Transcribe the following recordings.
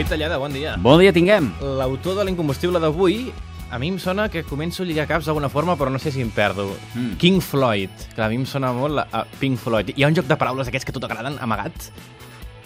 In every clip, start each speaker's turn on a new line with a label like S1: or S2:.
S1: Eloi Tallada, bon dia.
S2: Bon dia tinguem.
S1: L'autor de l'incombustible d'avui, a mi em sona que començo a lligar caps d'alguna forma, però no sé si em perdo.
S2: Mm.
S1: King Floyd, que a mi em sona molt la, a Pink Floyd. Hi ha un joc de paraules d'aquests que a tu t'agraden, amagat?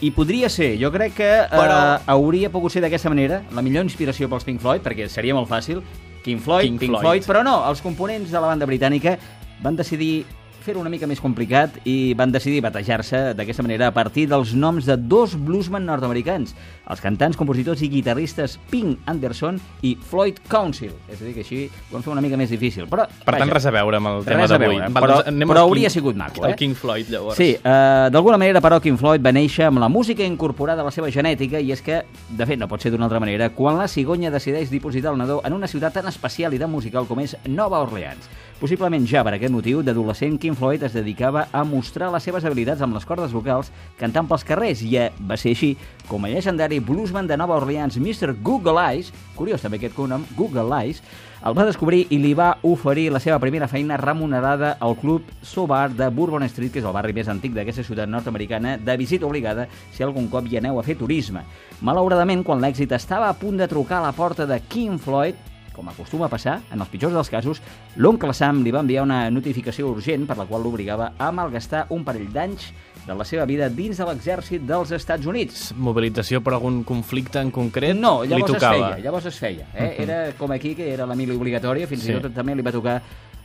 S2: I podria ser, jo crec que
S1: Però-
S2: eh, hauria pogut ser d'aquesta manera, la millor inspiració pels Pink Floyd, perquè seria molt fàcil, King Floyd,
S1: King
S2: Pink
S1: Floyd.
S2: Floyd, però no, els components de la banda britànica van decidir fer-ho una mica més complicat i van decidir batejar-se d'aquesta manera a partir dels noms de dos bluesmen nord-americans, els cantants, compositors i guitarristes Pink Anderson i Floyd Council. És a dir, que així ho vam fer una mica més difícil. Però,
S1: Per tant,
S2: vaja,
S1: res a veure amb el tema d'avui.
S2: però-
S1: doncs anem
S2: però hauria
S1: King-
S2: sigut maco,
S1: El
S2: eh?
S1: King Floyd, llavors.
S2: Sí, eh, d'alguna manera, però, King Floyd va néixer amb la música incorporada a la seva genètica i és que, de fet, no pot ser d'una altra manera, quan la cigonya decideix dipositar el nadó en una ciutat tan especial i tan musical com és Nova Orleans. Possiblement ja per aquest motiu, d'adolescent, King Floyd es dedicava a mostrar les seves habilitats amb les cordes vocals cantant pels carrers i eh, va ser així com el llegendari bluesman de Nova Orleans, Mr. Google Eyes, curiós també aquest cognom, Google Eyes, el va descobrir i li va oferir la seva primera feina remunerada al club Sobar de Bourbon Street, que és el barri més antic d'aquesta ciutat nord-americana, de visita obligada si algun cop hi aneu a fer turisme. Malauradament, quan l'èxit estava a punt de trucar a la porta de King Floyd, com acostuma a passar, en els pitjors dels casos, l'oncle Sam li va enviar una notificació urgent per la qual l'obligava a malgastar un parell d'anys de la seva vida dins de l'exèrcit dels Estats Units.
S1: Mobilització per algun conflicte en concret
S2: No,
S1: li
S2: llavors es
S1: tocava.
S2: feia, llavors es feia. Eh? Era com aquí, que era la mili obligatòria, fins
S1: Sí.
S2: i tot també li va tocar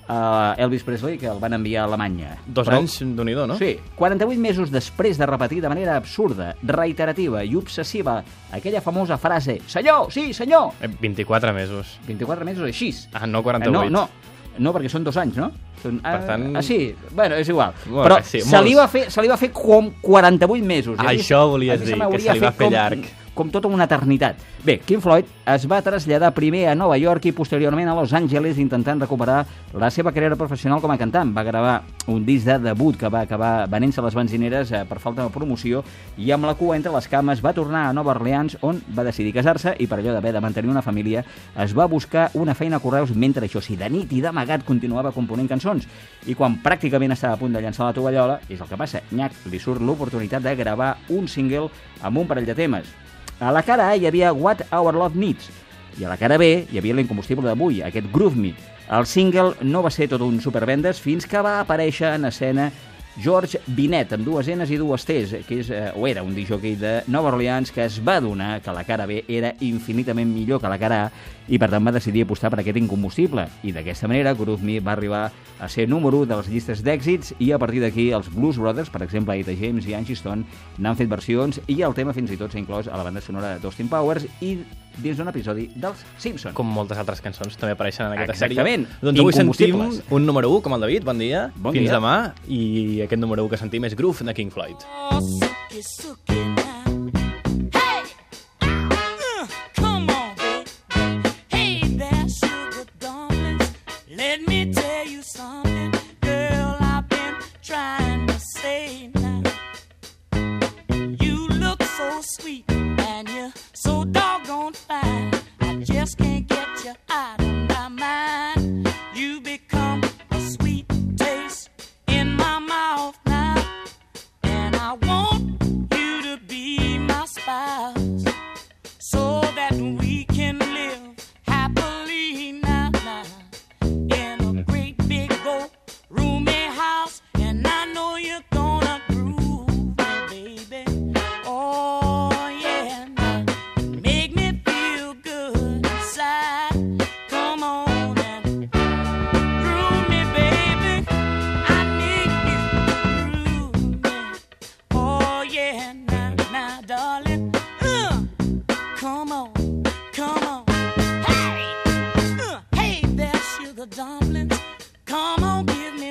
S2: a Elvis Presley, que el van enviar a Alemanya.
S1: Dos
S2: Però-
S1: anys, d'un i no?
S2: Sí, 48 mesos després de repetir de manera absurda, reiterativa i obsessiva aquella famosa frase «Senyor, sí, senyor!»
S1: Eh, 24 mesos.
S2: 24 mesos així.
S1: Ah, no
S2: Eh,
S1: 48.
S2: No, no, no, perquè són dos anys, no? Són,
S1: Per tant-
S2: Ah, sí, bueno, és igual.
S1: Bueno,
S2: Però
S1: sí,
S2: se, li va fer, se li va fer com 48 mesos.
S1: Ah,
S2: A mi-
S1: això volies dir, que se li va fer
S2: com,
S1: llarg.
S2: Com tota una eternitat. Bé, King Floyd es va traslladar primer a Nova York i posteriorment a Los Angeles intentant recuperar la seva carrera professional com a cantant. Va gravar un disc de debut que va acabar venent-se a les benzineres eh, per falta de promoció i amb la cua entre les cames va tornar a Nova Orleans on va decidir casar-se i per allò d'haver de mantenir una família es va buscar una feina a correus mentre això sí, de nit i d'amagat continuava component cançons i quan pràcticament estava a punt de llançar la tovallola és el que passa, nyac, li surt l'oportunitat de gravar un single amb un parell de temes a la cara A hi havia What Our Love Needs i a la cara B hi havia l'incombustible d'avui, aquest Groove Me. El single no va ser tot un supervendes fins que va aparèixer en escena George Binet, amb dues N's i dues T's, que és, eh, o era un disjockey de Nova Orleans que es va adonar que la cara B era infinitament millor que la cara A i per tant va decidir apostar per aquest incombustible. I d'aquesta manera Groove Me va arribar a ser número 1 de les llistes d'èxits i a partir d'aquí els Blues Brothers, per exemple, Eta James i Angie Stone, n'han fet versions i el tema fins i tot s'ha inclòs a la banda sonora de Austin Powers i dins d'un episodi dels Simpsons.
S1: Com moltes altres cançons també apareixen en aquesta
S2: Exactament.
S1: sèrie. Doncs avui sentim un número 1, com el David, bon dia.
S2: Bon
S1: Fins
S2: dia.
S1: demà. I aquest número 1 que sentim és Groove de King Floyd.
S3: Oh, sucky, sucky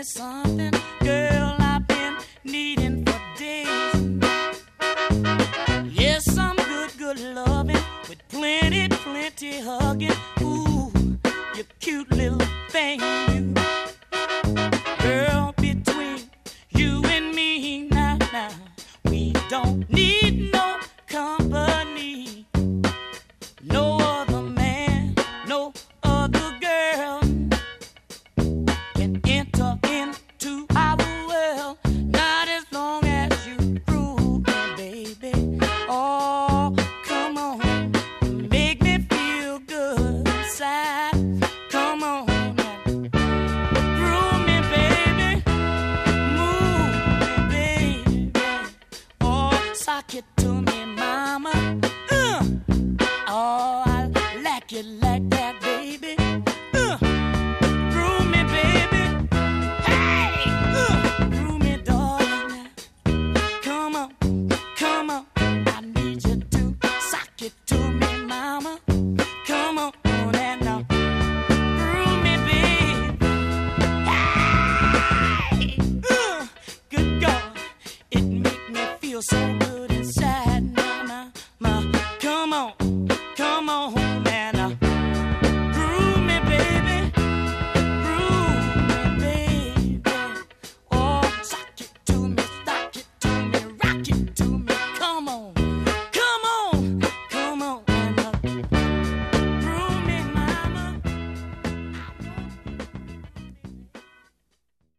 S3: something, girl. I've been needing for days. Yes, good, good loving with plenty, plenty hugging. Ooh, you cute little.